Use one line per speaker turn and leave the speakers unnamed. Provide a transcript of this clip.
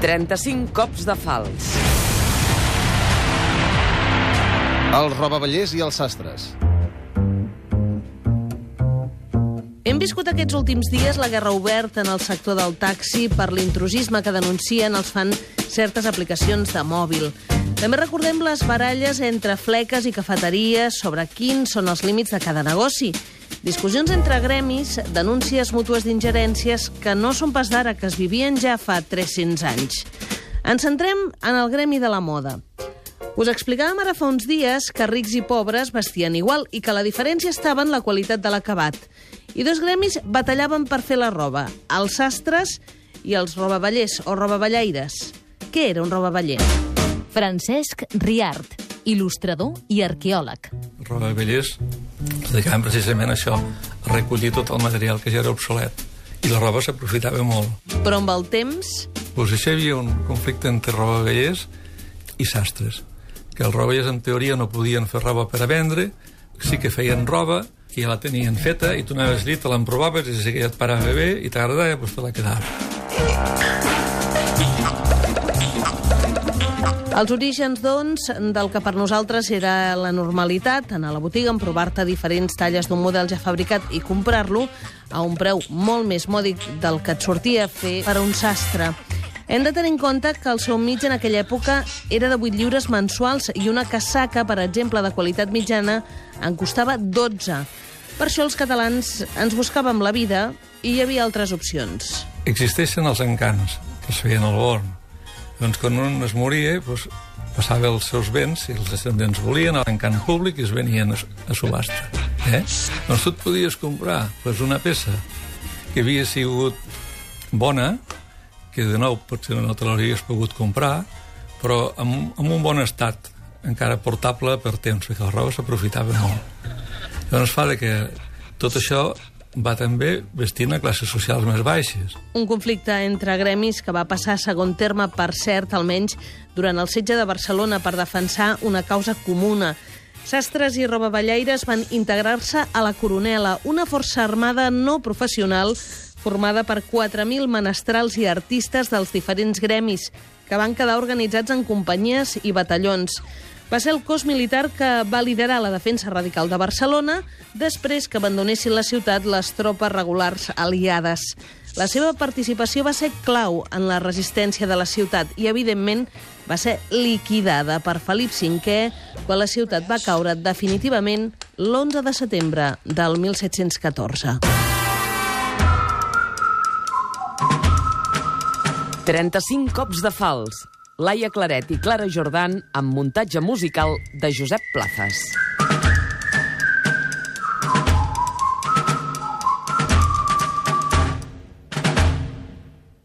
35 cops de fals.
Els robavallers i els sastres.
Hem viscut aquests últims dies la guerra oberta en el sector del taxi per l'intrusisme que denuncien els fan certes aplicacions de mòbil. També recordem les baralles entre fleques i cafeteries sobre quins són els límits de cada negoci. Discussions entre gremis, denúncies mútues d'ingerències que no són pas d'ara, que es vivien ja fa 300 anys. Ens centrem en el gremi de la moda. Us explicàvem ara fa uns dies que rics i pobres vestien igual i que la diferència estava en la qualitat de l'acabat. I dos gremis batallaven per fer la roba, els sastres i els robavallers o robaballaires. Què era un robaballer?
Francesc Riart, il·lustrador i arqueòleg.
Robavallers es dedicaven precisament a això, a recollir tot el material que ja era obsolet. I la roba s'aprofitava molt.
Però amb el temps
Doncs això hi havia un conflicte entre robavallers i sastres, que els roballers en teoria no podien fer roba per a vendre, sí que feien roba, que ja la tenien feta, i tu anaves allí, te l'emprovaves, i si et parava bé i t'agradava, doncs te la quedaves.
Els orígens, doncs, del que per nosaltres era la normalitat, anar a la botiga, emprovar-te diferents talles d'un model ja fabricat i comprar-lo a un preu molt més mòdic del que et sortia a fer per a un sastre. Hem de tenir en compte que el seu mig en aquella època era de 8 lliures mensuals i una casaca, per exemple, de qualitat mitjana, en costava 12. Per això els catalans ens buscàvem la vida i hi havia altres opcions.
Existeixen els encants, que es feien al born. Doncs quan un es moria, doncs, passava els seus béns, si els descendents volien, a l'encant públic i es venien a, subhasta. Eh? Doncs tu et podies comprar doncs, una peça que havia sigut bona, que de nou potser no te l'hauries pogut comprar, però amb, amb un bon estat, encara portable per temps, perquè la roba s'aprofitava molt. Llavors fa que tot això va també vestint a classes socials més baixes.
Un conflicte entre gremis que va passar a segon terme, per cert, almenys durant el setge de Barcelona per defensar una causa comuna. Sastres i robaballaires van integrar-se a la Coronela, una força armada no professional formada per 4.000 menestrals i artistes dels diferents gremis, que van quedar organitzats en companyies i batallons. Va ser el cos militar que va liderar la defensa radical de Barcelona després que abandonessin la ciutat les tropes regulars aliades. La seva participació va ser clau en la resistència de la ciutat i, evidentment, va ser liquidada per Felip V quan la ciutat va caure definitivament l'11 de setembre del 1714.
35 cops de fals. Laia Claret i Clara Jordan amb muntatge musical de Josep Plazas.